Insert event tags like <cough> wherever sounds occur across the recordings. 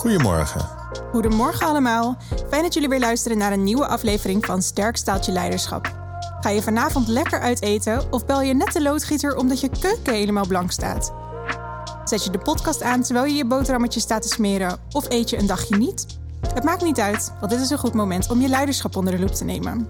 Goedemorgen. Goedemorgen allemaal. Fijn dat jullie weer luisteren naar een nieuwe aflevering van Sterk Staaltje Leiderschap. Ga je vanavond lekker uit eten of bel je net de loodgieter omdat je keuken helemaal blank staat? Zet je de podcast aan terwijl je je boterhammetje staat te smeren of eet je een dagje niet? Het maakt niet uit, want dit is een goed moment om je leiderschap onder de loep te nemen.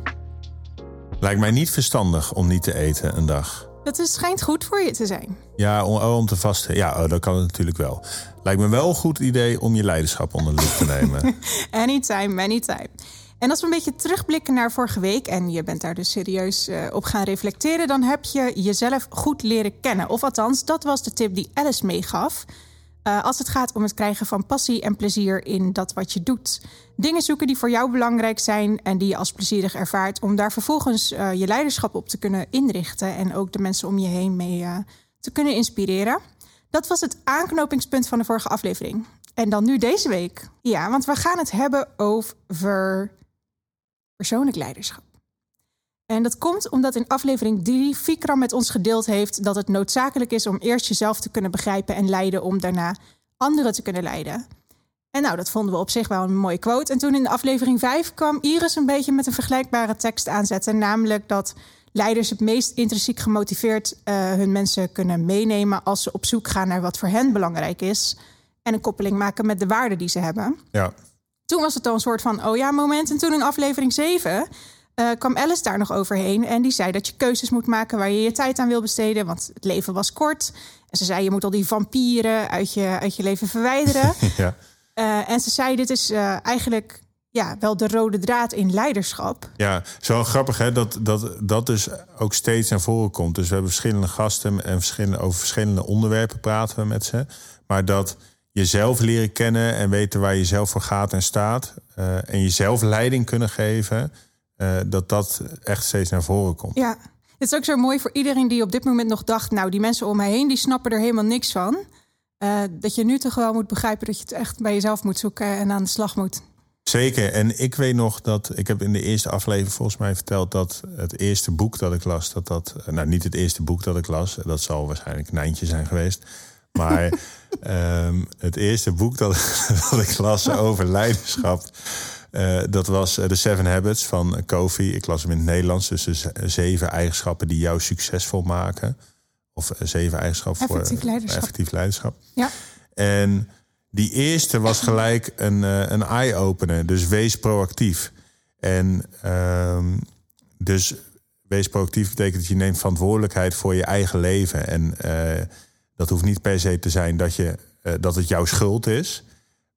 Lijkt mij niet verstandig om niet te eten een dag. Dat is, schijnt goed voor je te zijn. Ja, om, oh, om te vasten. Ja, oh, dat kan het natuurlijk wel. Lijkt me wel een goed idee om je leiderschap onder de loep te nemen. <laughs> anytime, anytime. En als we een beetje terugblikken naar vorige week en je bent daar dus serieus uh, op gaan reflecteren, dan heb je jezelf goed leren kennen. Of althans, dat was de tip die Alice meegaf. Uh, als het gaat om het krijgen van passie en plezier in dat wat je doet. Dingen zoeken die voor jou belangrijk zijn en die je als plezierig ervaart, om daar vervolgens uh, je leiderschap op te kunnen inrichten en ook de mensen om je heen mee te kunnen inspireren. Dat was het aanknopingspunt van de vorige aflevering. En dan nu deze week. Ja, want we gaan het hebben over persoonlijk leiderschap. En dat komt omdat in aflevering 3 Fikram met ons gedeeld heeft dat het noodzakelijk is om eerst jezelf te kunnen begrijpen en leiden om daarna anderen te kunnen leiden. En nou, dat vonden we op zich wel een mooie quote. En toen in de aflevering 5 kwam Iris een beetje met een vergelijkbare tekst aanzetten, namelijk dat leiders het meest intrinsiek gemotiveerd uh, hun mensen kunnen meenemen als ze op zoek gaan naar wat voor hen belangrijk is en een koppeling maken met de waarden die ze hebben. Ja. Toen was het dan een soort van oh ja moment en toen in aflevering 7 uh, kwam Alice daar nog overheen en die zei dat je keuzes moet maken waar je je tijd aan wil besteden, want het leven was kort. En ze zei je moet al die vampieren uit je, uit je leven verwijderen. <laughs> ja. Uh, en ze zei dit is uh, eigenlijk ja, wel de rode draad in leiderschap. Ja, zo grappig hè, dat, dat dat dus ook steeds naar voren komt. Dus we hebben verschillende gasten en verschillende, over verschillende onderwerpen praten we met ze. Maar dat jezelf leren kennen en weten waar je zelf voor gaat en staat. En jezelf leiding kunnen geven. Uh, dat dat echt steeds naar voren komt. Ja, het is ook zo mooi voor iedereen die op dit moment nog dacht... nou, die mensen om mij heen, die snappen er helemaal niks van. Uh, dat je nu toch wel moet begrijpen dat je het echt bij jezelf moet zoeken... en aan de slag moet. Zeker. En ik weet nog dat ik heb in de eerste aflevering volgens mij verteld dat het eerste boek dat ik las, dat dat, nou niet het eerste boek dat ik las, dat zal waarschijnlijk Nijntje zijn geweest. Maar um, <laughs> het eerste boek dat, <laughs> dat ik las over leiderschap, uh, dat was The Seven Habits van Kofi. Ik las hem in het Nederlands, dus de zeven eigenschappen die jou succesvol maken. Of zeven eigenschappen effectief voor leiderschap. effectief leiderschap. Ja. En die eerste was gelijk een, een eye-opener. Dus wees proactief. En um, dus wees proactief betekent dat je neemt verantwoordelijkheid voor je eigen leven. En uh, dat hoeft niet per se te zijn dat, je, uh, dat het jouw schuld is.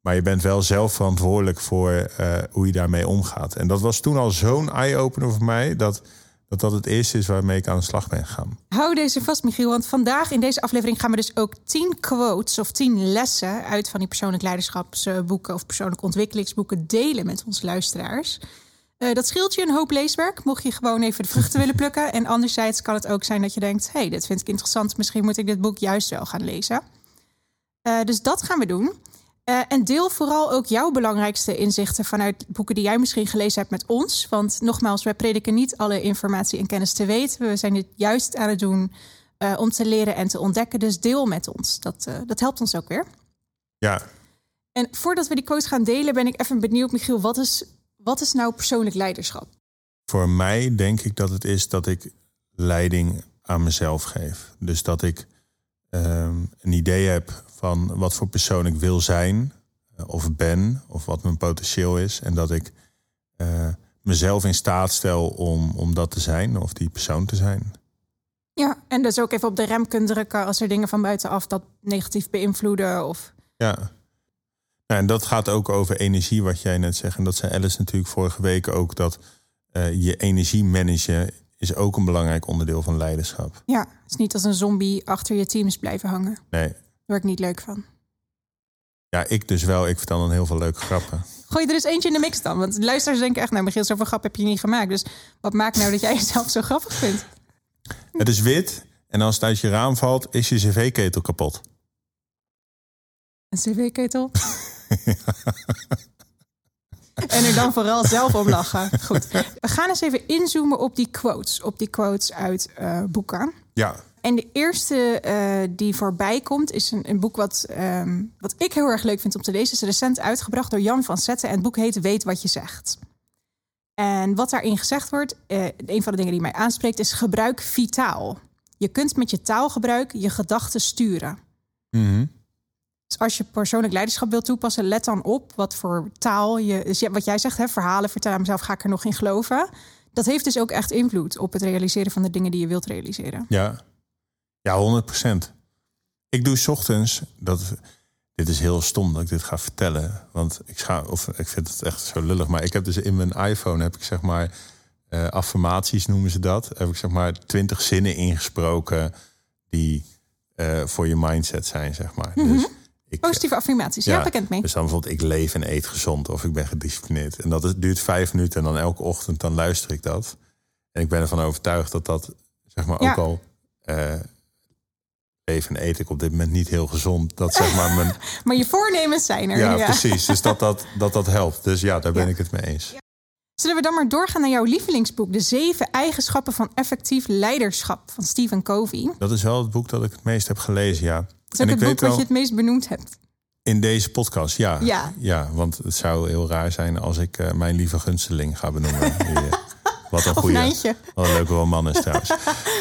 Maar je bent wel zelf verantwoordelijk voor hoe je daarmee omgaat. En dat was toen al zo'n eye-opener voor mij. Dat, dat dat het eerste is waarmee ik aan de slag ben gegaan. Hou deze vast, Michiel. Want vandaag in deze aflevering gaan we dus ook tien quotes of tien lessen uit van die persoonlijk leiderschapsboeken of persoonlijke ontwikkelingsboeken delen met onze luisteraars. Uh, dat scheelt je een hoop leeswerk, mocht je gewoon even de vruchten willen plukken. En anderzijds kan het ook zijn dat je denkt: hey, dit vind ik interessant, misschien moet ik dit boek juist wel gaan lezen. Uh, dus dat gaan we doen. Uh, en deel vooral ook jouw belangrijkste inzichten vanuit boeken die jij misschien gelezen hebt met ons. Want nogmaals, wij prediken niet alle informatie en kennis te weten. We zijn dit juist aan het doen uh, om te leren en te ontdekken. Dus deel met ons. Dat, uh, dat helpt ons ook weer. Ja. En voordat we die quotes gaan delen, ben ik even benieuwd, Michiel, wat is, wat is nou persoonlijk leiderschap? Voor mij denk ik dat het is dat ik leiding aan mezelf geef. Dus dat ik um, een idee heb van wat voor persoon ik wil zijn uh, of ben, of wat mijn potentieel is. En dat ik uh, mezelf in staat stel om, om dat te zijn of die persoon te zijn. Ja, en dus ook even op de rem kunt drukken als er dingen van buitenaf dat negatief beïnvloeden. Of... Ja. Nou, en dat gaat ook over energie, wat jij net zegt. En dat zei Alice natuurlijk vorige week ook, dat uh, je energie managen is ook een belangrijk onderdeel van leiderschap. Ja, het is niet als een zombie achter je teams blijven hangen. Nee. Word ik niet leuk van. Ja, ik dus wel. Ik vertel dan heel veel leuke grappen. Gooi er eens eentje in de mix dan. Want luisteraars denken echt, nou Michiel, zoveel grap heb je niet gemaakt. Dus wat maakt nou dat jij <laughs> jezelf zo grappig vindt? Het is wit en als het uit je raam valt, is je cv-ketel kapot. Een cv-ketel? <laughs> En er dan vooral zelf om lachen. Goed. We gaan eens even inzoomen op die quotes. Op die quotes uit uh, boeken. Ja. En de eerste uh, die voorbij komt is een, een boek wat, um, wat ik heel erg leuk vind om te lezen. is recent uitgebracht door Jan van Zetten en het boek heet Weet wat je zegt. En wat daarin gezegd wordt, uh, een van de dingen die mij aanspreekt, is gebruik vitaal. Je kunt met je taalgebruik je gedachten sturen. Mm Dus als je persoonlijk leiderschap wilt toepassen, let dan op wat voor taal je. Dus wat jij zegt, hè, verhalen vertellen mezelf, ga ik er nog in geloven. Dat heeft dus ook echt invloed op het realiseren van de dingen die je wilt realiseren. Ja, ja 100 procent. Ik doe ochtends, dat, dit is heel stom dat ik dit ga vertellen. Want ik, ga, of, ik vind het echt zo lullig. Maar ik heb dus in mijn iPhone, heb ik zeg maar, uh, affirmaties noemen ze dat. Heb ik zeg maar twintig zinnen ingesproken die uh, voor je mindset zijn, zeg maar. Mm -hmm. dus ik, Positieve affirmaties, ja, ja, bekend mee. Dus dan bijvoorbeeld, ik leef en eet gezond of ik ben gedisciplineerd. En dat duurt vijf minuten en dan elke ochtend dan luister ik dat. En ik ben ervan overtuigd dat dat, zeg maar, ook al... Uh, leven en eet ik op dit moment niet heel gezond. Dat zeg maar mijn. <laughs> maar je voornemens zijn er. Ja, precies. Dus dat dat, dat dat helpt. Dus ja, daar ben ik het mee eens. Zullen we dan maar doorgaan naar jouw lievelingsboek, De Zeven Eigenschappen van Effectief Leiderschap van Stephen Covey? Dat is wel het boek dat ik het meest heb gelezen, ja. Dat is ook en het boek wat je het meest benoemd hebt. In deze podcast, ja. Ja, ja want het zou heel raar zijn als ik uh, mijn lieve gunsteling ga benoemen. <laughs> Die, uh, wat een goede, wat een leuke roman is trouwens.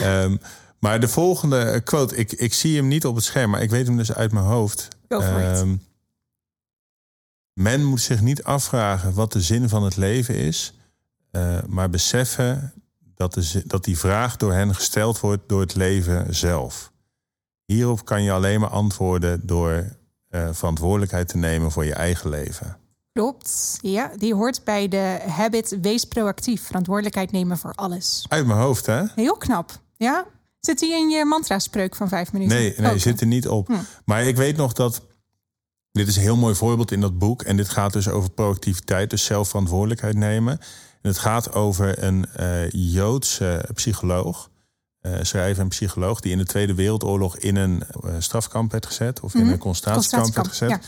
um, <laughs> maar de volgende quote, ik, ik zie hem niet op het scherm, maar ik weet hem dus uit mijn hoofd. Um, men moet zich niet afvragen wat de zin van het leven is, uh, maar beseffen dat, de, dat die vraag door hen gesteld wordt door het leven zelf. Hierop kan je alleen maar antwoorden door uh, verantwoordelijkheid te nemen voor je eigen leven. Klopt, ja. Die hoort bij de habit wees proactief. Verantwoordelijkheid nemen voor alles. Uit mijn hoofd, hè? Heel knap, ja. Zit die in je mantra-spreuk van vijf minuten? Nee, nee, oh, zit er niet op. Hm. Maar ik weet nog dat dit is een heel mooi voorbeeld in dat boek. En dit gaat dus over proactiviteit, dus zelfverantwoordelijkheid nemen. En het gaat over een uh, Joodse psycholoog, uh, schrijver en psycholoog, die in de Tweede Wereldoorlog in een uh, strafkamp werd gezet, of in mm -hmm. een concentratiekamp werd gezet. Ja.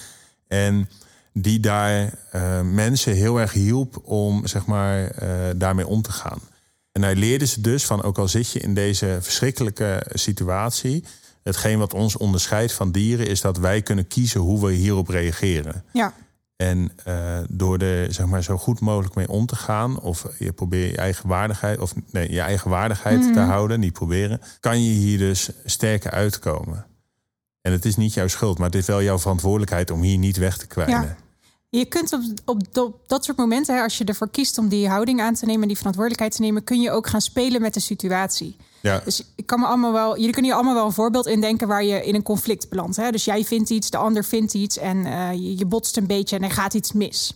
En die daar mensen heel erg hielp om zeg maar, daarmee om te gaan. En hij leerde ze dus van, ook al zit je in deze verschrikkelijke situatie, hetgeen wat ons onderscheidt van dieren is dat wij kunnen kiezen hoe we hierop reageren. Ja. En uh, door er zeg maar, zo goed mogelijk mee om te gaan, of je probeert je eigen waardigheid, of nee, je eigen waardigheid mm te houden, niet proberen, kan je hier dus sterker uitkomen. En het is niet jouw schuld, maar het is wel jouw verantwoordelijkheid om hier niet weg te kwijnen. Ja. Je kunt op, op, op, dat soort momenten, als je ervoor kiest om die houding aan te nemen, die verantwoordelijkheid te nemen, kun je ook gaan spelen met de situatie. Ja. Dus ik kan me allemaal wel, jullie kunnen je allemaal wel een voorbeeld indenken waar je in een conflict belandt. Hè? Dus jij vindt iets, de ander vindt iets en uh, je, je, botst een beetje en er gaat iets mis.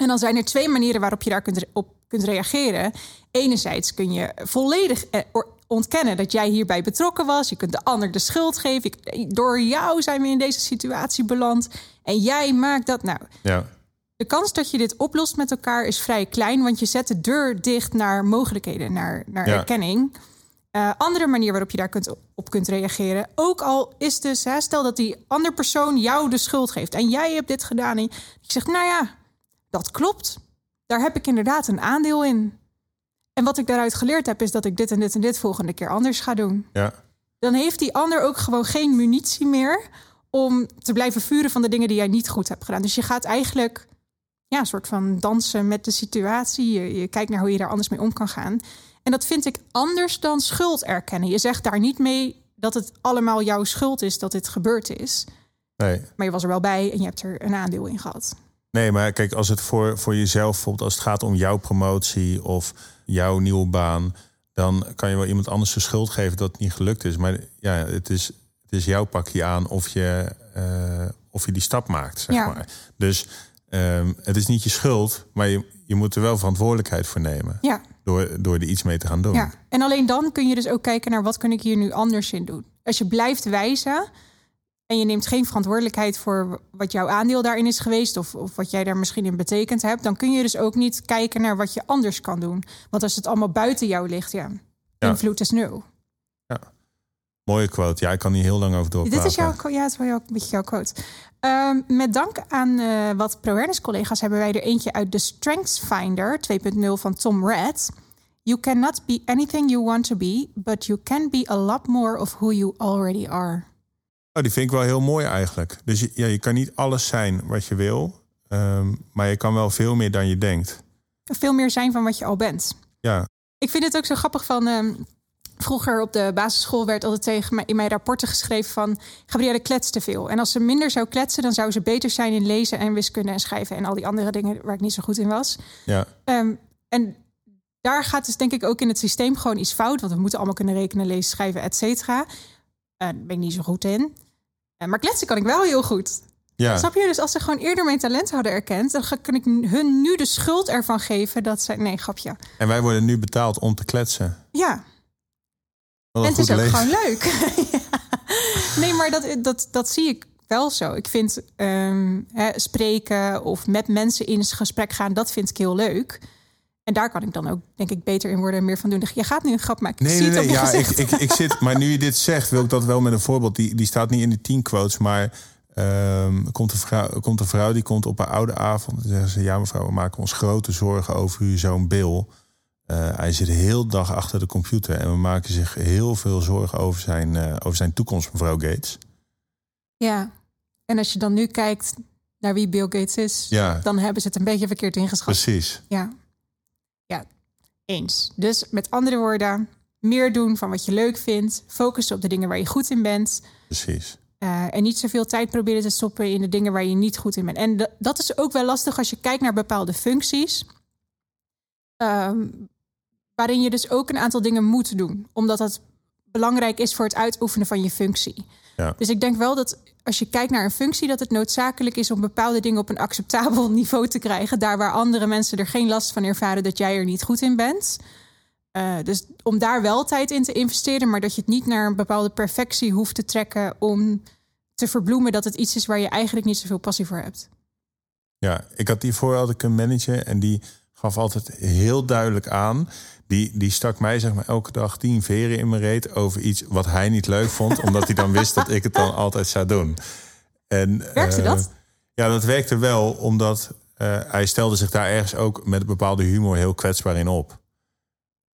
En dan zijn er twee manieren waarop je daar kunt, op kunt reageren. Enerzijds kun je volledig eh, ontkennen dat jij hierbij betrokken was. Je kunt de ander de schuld geven. Door jou zijn we in deze situatie beland. En jij maakt dat nou. Ja. De kans dat je dit oplost met elkaar is vrij klein, want je zet de deur dicht naar mogelijkheden, naar, naar ja. erkenning. Uh, andere manier waarop je daar kunt, op kunt reageren. Ook al is dus, hè, stel dat die andere persoon jou de schuld geeft en jij hebt dit gedaan. En je zegt, nou ja, dat klopt. Daar heb ik inderdaad een aandeel in. En wat ik daaruit geleerd heb, is dat ik dit en dit en dit volgende keer anders ga doen. Ja. Dan heeft die ander ook gewoon geen munitie meer om te blijven vuren van de dingen die jij niet goed hebt gedaan. Dus je gaat eigenlijk ja, een soort van dansen met de situatie. Je, je kijkt naar hoe je daar anders mee om kan gaan. En dat vind ik anders dan schuld erkennen. Je zegt daar niet mee dat het allemaal jouw schuld is dat dit gebeurd is. Nee. Maar je was er wel bij en je hebt er een aandeel in gehad. Nee, maar kijk, als het voor, voor jezelf, bijvoorbeeld als het gaat om jouw promotie of jouw nieuwe baan, dan kan je wel iemand anders de schuld geven dat het niet gelukt is. Maar ja, het is, het is jouw pakje aan of je, uh, of je die stap maakt. Zeg ja. maar. Dus um, het is niet je schuld, maar je, je moet er wel verantwoordelijkheid voor nemen. Ja. Door, door er iets mee te gaan doen. Ja. En alleen dan kun je dus ook kijken naar wat kan ik hier nu anders in doen. Als je blijft wijzen en je neemt geen verantwoordelijkheid voor wat jouw aandeel daarin is geweest, of, of wat jij daar misschien in betekend hebt, dan kun je dus ook niet kijken naar wat je anders kan doen. Want als het allemaal buiten jou ligt, ja, Ja. invloed is nul. Mooie quote. Ja, ik kan hier heel lang over doorpraten. Dit is jouw, ja, het is wel jouw, een beetje jouw quote. Um, met dank aan uh, wat ProAwareness collega's hebben wij er eentje uit de Strengths Finder 2.0 van Tom Red. You cannot be anything you want to be, but you can be a lot more of who you already are. Oh, die vind ik wel heel mooi eigenlijk. Dus je, ja, je kan niet alles zijn wat je wil, ehm, maar je kan wel veel meer dan je denkt. Veel meer zijn van wat je al bent. Ja. Ik vind het ook zo grappig van. ehm, vroeger op de basisschool werd altijd tegen mij in mijn rapporten geschreven van Gabrielle kletst te veel. En als ze minder zou kletsen, dan zou ze beter zijn in lezen en wiskunde en schrijven en al die andere dingen waar ik niet zo goed in was. Ja, Ehm, en daar gaat dus denk ik ook in het systeem gewoon iets fout. Want we moeten allemaal kunnen rekenen, lezen, schrijven, et cetera. Eh, daar ben ik niet zo goed in. Eh, maar kletsen kan ik wel heel goed. ja. Snap je? Dus als ze gewoon eerder mijn talent hadden erkend... dan kan ik hun nu de schuld ervan geven dat ze... Nee, grapje. En wij worden nu betaald om te kletsen. Ja, en het is ook gewoon leuk. Ja. <laughs> Nee, maar dat, dat, dat zie ik wel zo. Ik vind ehm, hè, spreken of met mensen in gesprek gaan... dat vind ik heel leuk. En daar kan ik dan ook, denk ik, beter in worden en meer van doen. Je gaat nu een grap maken. Ik Nee, zie nee, nee. Ja, ik, ik, ik zit, maar nu je dit zegt, wil ik dat wel met een voorbeeld. Die, die staat niet in de tien quotes, maar ehm, komt, een vrouw, komt een vrouw die komt op haar oude avond. En zeggen ze: Ja, mevrouw, we maken ons grote zorgen over uw zoon Bill. Eh, hij zit de hele dag achter de computer en we maken zich heel veel zorgen over zijn, eh, over zijn toekomst, mevrouw Gates. Ja, en als je dan nu kijkt naar wie Bill Gates is... Ja, dan hebben ze het een beetje verkeerd ingeschat. precies. Ja. ja, eens. Dus met andere woorden, meer doen van wat je leuk vindt. Focussen op de dingen waar je goed in bent. Precies. Eh, en niet zoveel tijd proberen te stoppen in de dingen waar je niet goed in bent. En dat is ook wel lastig als je kijkt naar bepaalde functies. Ehm, waarin je dus ook een aantal dingen moet doen. Omdat dat belangrijk is voor het uitoefenen van je functie. Ja. Dus ik denk wel dat als je kijkt naar een functie, dat het noodzakelijk is om bepaalde dingen op een acceptabel <laughs> niveau te krijgen. Daar waar andere mensen er geen last van ervaren dat jij er niet goed in bent. Eh, dus om daar wel tijd in te investeren, maar dat je het niet naar een bepaalde perfectie hoeft te trekken om te verbloemen dat het iets is waar je eigenlijk niet zoveel passie voor hebt. Ja, ik had hiervoor had ik een manager en die gaf altijd heel duidelijk aan. Die, die stak mij zeg maar elke dag tien veren in mijn reet over iets wat hij niet leuk vond, <laughs> omdat hij dan wist dat ik het dan altijd zou doen. En, Werkte eh, dat? Ja, dat werkte wel, omdat eh, hij stelde zich daar ergens ook met een bepaalde humor heel kwetsbaar in op.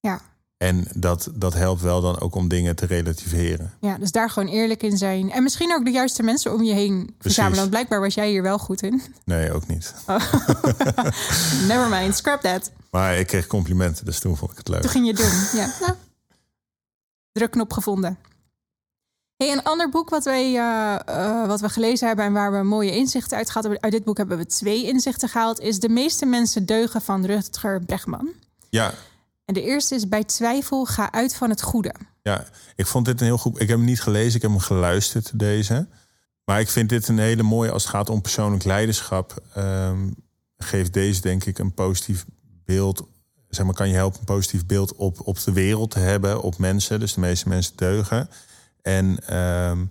Ja. En dat, dat helpt wel dan ook om dingen te relativeren. Ja, dus daar gewoon eerlijk in zijn. En misschien ook de juiste mensen om je heen verzamelen. Want blijkbaar was jij hier wel goed in. Nee, ook niet. <laughs> <laughs> Never mind, scrap that. Maar ik kreeg complimenten, dus toen vond ik het leuk. Toen ging je doen. Ja. <laughs> Nou, drukknop gevonden. Hey, een ander boek wat, wij, eh, eh, wat we gelezen hebben en waar we mooie inzichten uit gehad hebben. Uit dit boek hebben we twee inzichten gehaald. Is De meeste mensen deugen van Rutger Bregman. Ja, En de eerste is bij twijfel ga uit van het goede. Ja, ik vond dit een heel goed. Ik heb hem niet gelezen, ik heb hem geluisterd, deze. Maar ik vind dit een hele mooie als het gaat om persoonlijk leiderschap. ehm, geeft deze, denk ik, een positief beeld. Zeg maar, kan je helpen een positief beeld op, op de wereld te hebben, op mensen. Dus de meeste mensen deugen. En ehm,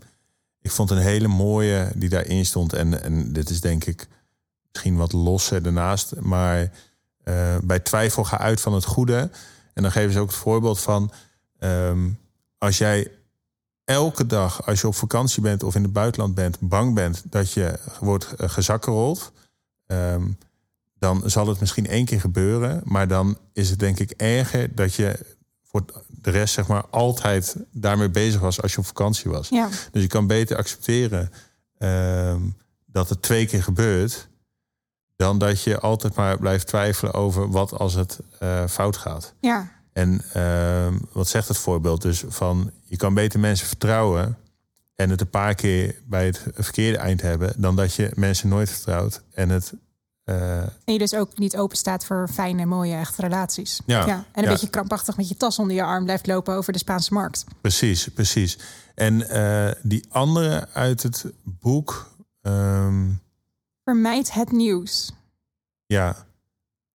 ik vond een hele mooie die daarin stond. En, en dit is denk ik misschien wat losser daarnaast. Maar eh, bij twijfel ga uit van het goede. En dan geven ze ook het voorbeeld van... ehm, als jij elke dag, als je op vakantie bent of in het buitenland bent, bang bent dat je wordt eh, gezakkerold, ehm, dan zal het misschien één keer gebeuren. Maar dan is het denk ik erger dat je voor de rest zeg maar altijd daarmee bezig was als je op vakantie was. Ja, Dus je kan beter accepteren ehm, dat het twee keer gebeurt, dan dat je altijd maar blijft twijfelen over wat als het eh, fout gaat. ja, En ehm, wat zegt het voorbeeld dus van je kan beter mensen vertrouwen en het een paar keer bij het verkeerde eind hebben, dan dat je mensen nooit vertrouwt en het eh, en je dus ook niet open staat voor fijne, mooie, echte relaties. Ja, en een ja. beetje krampachtig met je tas onder je arm blijft lopen over de Spaanse markt. precies, precies. En eh, die andere uit het boek, ehm, Vermijd het nieuws. ja,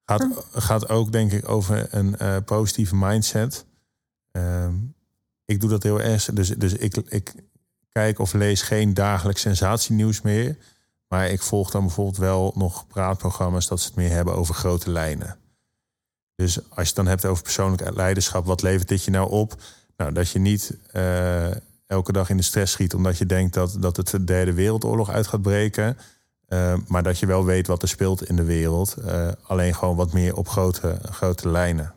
gaat, gaat ook denk ik over een eh, positieve mindset. Ehm, ik doe dat heel erg. Dus, dus ik, ik kijk of lees geen dagelijks sensatienieuws meer. Maar ik volg dan bijvoorbeeld wel nog praatprogramma's dat ze het meer hebben over grote lijnen. Dus als je het dan hebt over persoonlijk leiderschap, wat levert dit je nou op? Nou, dat je niet eh, elke dag in de stress schiet omdat je denkt dat, dat het de derde wereldoorlog uit gaat breken. Eh, maar dat je wel weet wat er speelt in de wereld. Eh, alleen gewoon wat meer op grote, grote lijnen.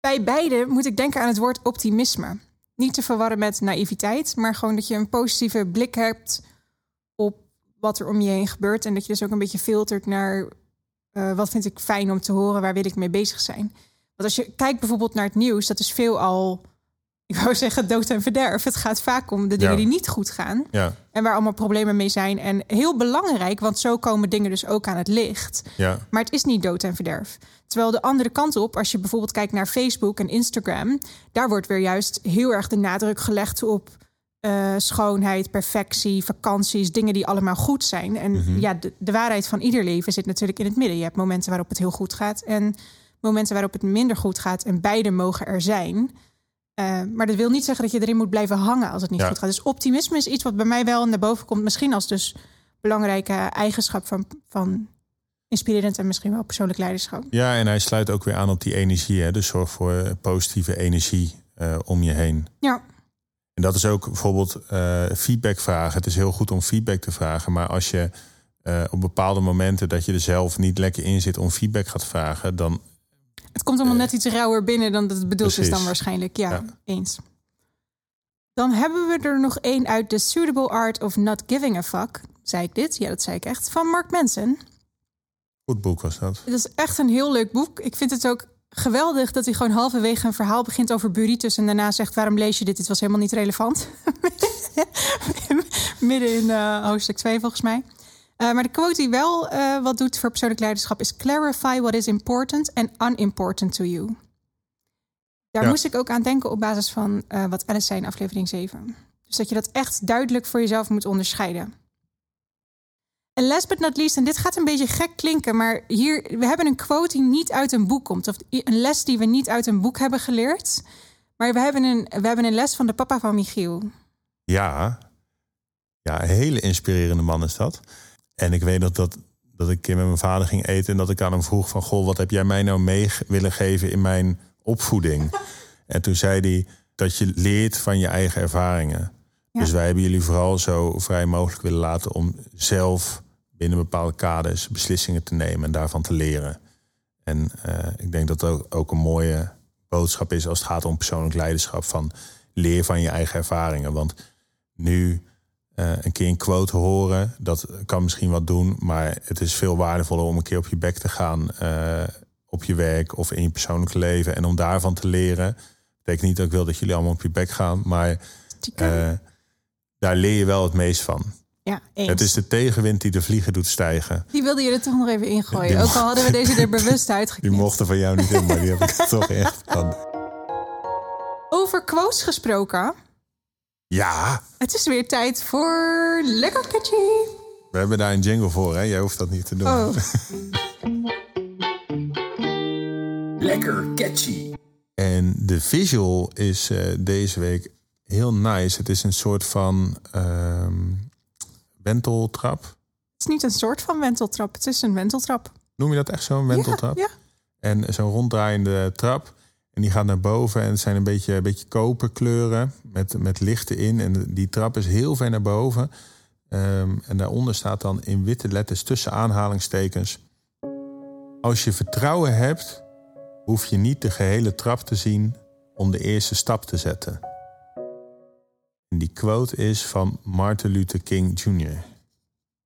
Bij beide moet ik denken aan het woord optimisme. Niet te verwarren met naïviteit, maar gewoon dat je een positieve blik hebt op wat er om je heen gebeurt. En dat je dus ook een beetje filtert naar uh, wat vind ik fijn om te horen, waar wil ik mee bezig zijn. Want als je kijkt bijvoorbeeld naar het nieuws, dat is veel al ik wou zeggen dood en verderf. Het gaat vaak om de dingen die niet goed gaan. Ja. En waar allemaal problemen mee zijn. En heel belangrijk, want zo komen dingen dus ook aan het licht. Ja. Maar het is niet dood en verderf. Terwijl de andere kant op, als je bijvoorbeeld kijkt naar Facebook en Instagram, daar wordt weer juist heel erg de nadruk gelegd op uh, schoonheid, perfectie, vakanties, dingen die allemaal goed zijn. En mhm. ja, de, de waarheid van ieder leven zit natuurlijk in het midden. Je hebt momenten waarop het heel goed gaat en momenten waarop het minder goed gaat. En beide mogen er zijn. Uh, maar dat wil niet zeggen dat je erin moet blijven hangen als het niet goed gaat. Dus optimisme is iets wat bij mij wel naar boven komt. Misschien als dus belangrijke eigenschap van, van inspirerend en misschien wel persoonlijk leiderschap. Ja, en hij sluit ook weer aan op die energie. Hè? Dus zorg voor positieve energie uh, om je heen. Ja. En dat is ook bijvoorbeeld uh, feedback vragen. Het is heel goed om feedback te vragen. Maar als je op bepaalde momenten dat je er zelf niet lekker in zit om feedback gaat vragen, dan het komt allemaal net iets rauwer binnen dan dat het bedoeld is dan waarschijnlijk. Ja, eens. Dan hebben we er nog één uit The Suitable Art of Not Giving a Fuck. Zei ik dit? Ja, dat zei ik echt. Van Mark Manson. Goed boek was dat. Het is echt een heel leuk boek. Ik vind het ook geweldig dat hij gewoon halverwege een verhaal begint over burritos... en daarna zegt, waarom lees je dit? Dit was helemaal niet relevant. <laughs> Midden in uh, hoofdstuk 2 volgens mij. Uh, maar de quote die wel uh, wat doet voor persoonlijk leiderschap is: clarify what is important and unimportant to you. Daar ja. moest ik ook aan denken op basis van uh, wat Alice zei in aflevering 7. Dus dat je dat echt duidelijk voor jezelf moet onderscheiden. En last but not least, en dit gaat een beetje gek klinken, maar hier, we hebben een quote die niet uit een boek komt. Of een les die we niet uit een boek hebben geleerd. Maar we hebben een, we hebben een les van de papa van Michiel. Ja, ja, een hele inspirerende man is dat. En ik weet nog dat, dat ik een keer met mijn vader ging eten... en dat ik aan hem vroeg van... goh, wat heb jij mij nou mee willen geven in mijn opvoeding? <laughs> en toen zei hij dat je leert van je eigen ervaringen. Dus wij hebben jullie vooral zo vrij mogelijk willen laten... om zelf binnen bepaalde kaders beslissingen te nemen en daarvan te leren. En uh, ik denk dat dat ook een mooie boodschap is als het gaat om persoonlijk leiderschap. Van leer van je eigen ervaringen. Want nu uh, een keer een quote horen, dat kan misschien wat doen, maar het is veel waardevoller om een keer op je bek te gaan uh, op je werk of in je persoonlijke leven en om daarvan te leren. Betekent niet dat ik wil dat jullie allemaal op je bek gaan, maar uh, daar leer je wel het meest van. Ja, eens. Het is de tegenwind die de vliegen doet stijgen. Die wilde je er toch nog even ingooien. Ook al hadden we deze er bewust uitgeknipt. <laughs> Die mochten van jou niet in, maar die heb ik toch echt van. Over quotes gesproken. Ja. Het is weer tijd voor Lekker Catchy. We hebben daar een jingle voor, hè? Jij hoeft dat niet te doen. Oh. <laughs> Lekker Catchy. En de visual is uh, deze week heel nice. Het is een soort van uh, wenteltrap. Het is niet een soort van wenteltrap, het is een wenteltrap. Noem je dat echt zo'n wenteltrap? Ja, ja. En zo'n ronddraaiende trap. En die gaat naar boven en het zijn een beetje, een beetje koperkleuren met, met lichten in. En die trap is heel ver naar boven. Um, en daaronder staat dan in witte letters tussen aanhalingstekens. Als je vertrouwen hebt, hoef je niet de gehele trap te zien om de eerste stap te zetten. En die quote is van Martin Luther King Jr.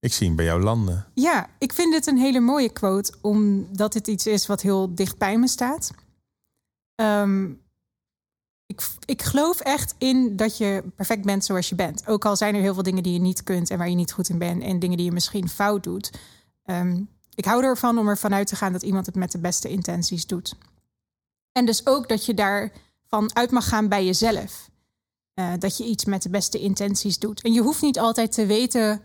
Ik zie hem bij jou landen. Ja, ik vind dit een hele mooie quote, omdat het iets is wat heel dicht bij me staat. Um, ik, ik geloof echt in dat je perfect bent zoals je bent. Ook al zijn er heel veel dingen die je niet kunt en waar je niet goed in bent. En dingen die je misschien fout doet. Um, ik hou ervan om ervan uit te gaan dat iemand het met de beste intenties doet. En dus ook dat je daarvan uit mag gaan bij jezelf. Uh, dat je iets met de beste intenties doet. En je hoeft niet altijd te weten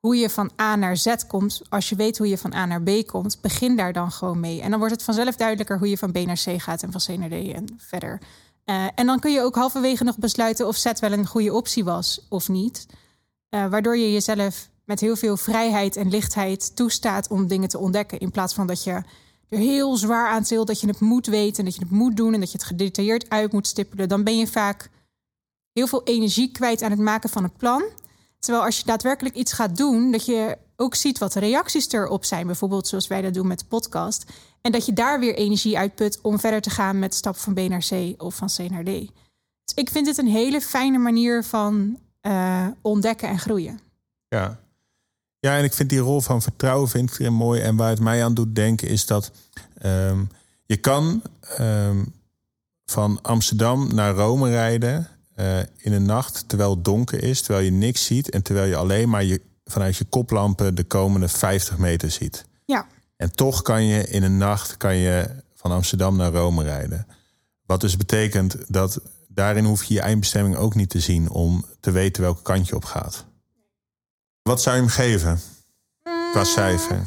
hoe je van A naar Z komt. Als je weet hoe je van A naar B komt, begin daar dan gewoon mee. En dan wordt het vanzelf duidelijker hoe je van B naar C gaat en van C naar D en verder. Uh, en dan kun je ook halverwege nog besluiten of Z wel een goede optie was of niet. Uh, waardoor je jezelf met heel veel vrijheid en lichtheid toestaat om dingen te ontdekken. In plaats van dat je er heel zwaar aan tilt dat je het moet weten en dat je het moet doen en dat je het gedetailleerd uit moet stippelen. Dan ben je vaak heel veel energie kwijt aan het maken van een plan. Terwijl als je daadwerkelijk iets gaat doen, dat je ook ziet wat de reacties erop zijn, bijvoorbeeld zoals wij dat doen met de podcast. En dat je daar weer energie uitput om verder te gaan met stap van B naar C of van C naar D. Dus ik vind dit een hele fijne manier van uh, ontdekken en groeien. Ja. ja, en ik vind die rol van vertrouwen vind ik mooi. En waar het mij aan doet denken is dat um, je kan um, van Amsterdam naar Rome rijden uh, in een nacht terwijl het donker is, terwijl je niks ziet en terwijl je alleen maar je, vanuit je koplampen de komende 50 meter ziet. Ja. En toch kan je in een nacht kan je van Amsterdam naar Rome rijden. Wat dus betekent dat daarin hoef je je eindbestemming ook niet te zien om te weten welke kant je op gaat. Wat zou je hem geven qua mm. cijfer?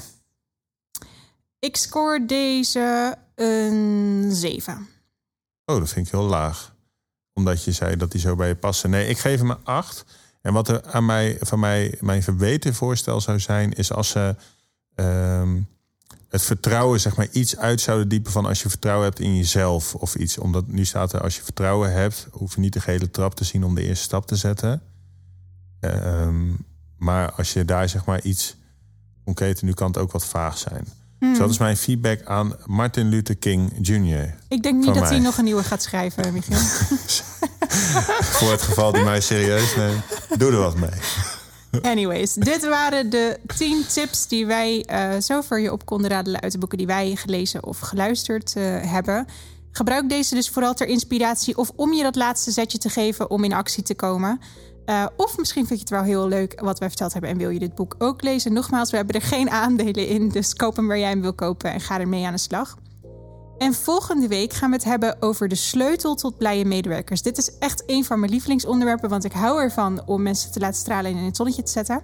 Ik score deze een 7. Oh, dat vind ik heel laag. Omdat je zei dat die zo bij je passen. Nee, ik geef hem een 8. En wat er aan mij, van mij mijn verbeterd voorstel zou zijn, is als ze um, het vertrouwen zeg maar iets uit zouden diepen van als je vertrouwen hebt in jezelf of iets. Omdat nu staat er als je vertrouwen hebt, hoef je niet de gele trap te zien om de eerste stap te zetten. Um, maar als je daar zeg maar iets concreter, nu kan het ook wat vaag zijn. Hmm. Dus dat is mijn feedback aan Martin Luther King Jr. Ik denk niet dat hij nog een nieuwe gaat schrijven, Michiel. <laughs> Voor het geval die mij serieus neemt, doe er wat mee. Anyways, dit waren de 10 tips die wij uh, zo voor je op konden radelen uit de boeken die wij gelezen of geluisterd uh, hebben. Gebruik deze dus vooral ter inspiratie of om je dat laatste zetje te geven om in actie te komen. Uh, of misschien vind je het wel heel leuk wat wij verteld hebben en wil je dit boek ook lezen. Nogmaals, we hebben er geen <laughs> aandelen in, dus koop hem waar jij hem wil kopen en ga ermee aan de slag. En volgende week gaan we het hebben over de sleutel tot blije medewerkers. Dit is echt een van mijn lievelingsonderwerpen, want ik hou ervan om mensen te laten stralen en in het zonnetje te zetten.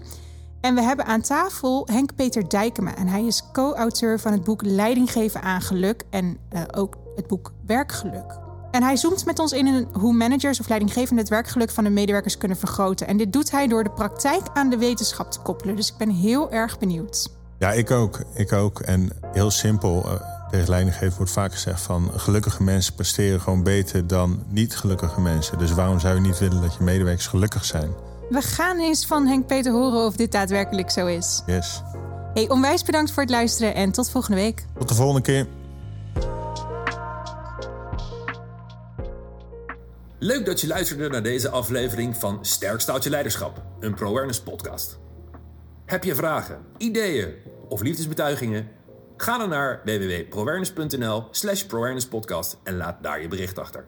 En we hebben aan tafel Henk-Peter Dijkema. En hij is co-auteur van het boek Leiding geven aan geluk en uh, ook het boek Werkgeluk. En hij zoomt met ons in hoe managers of leidinggevenden het werkgeluk van hun medewerkers kunnen vergroten. En dit doet hij door de praktijk aan de wetenschap te koppelen. Dus ik ben heel erg benieuwd. Ja, ik ook. Ik ook. En heel simpel. Uh, tegen leidinggeven wordt vaak gezegd van gelukkige mensen presteren gewoon beter dan niet gelukkige mensen. Dus waarom zou je niet willen dat je medewerkers gelukkig zijn? We gaan eens van Henk Peter horen of dit daadwerkelijk zo is. Yes. Hey, onwijs bedankt voor het luisteren en tot volgende week. Tot de volgende keer. Leuk dat je luisterde naar deze aflevering van Sterk Staat Je Leiderschap, een ProAwareness podcast. Heb je vragen, ideeën of liefdesbetuigingen? Ga dan naar www.proawareness.nl slash en laat daar je bericht achter.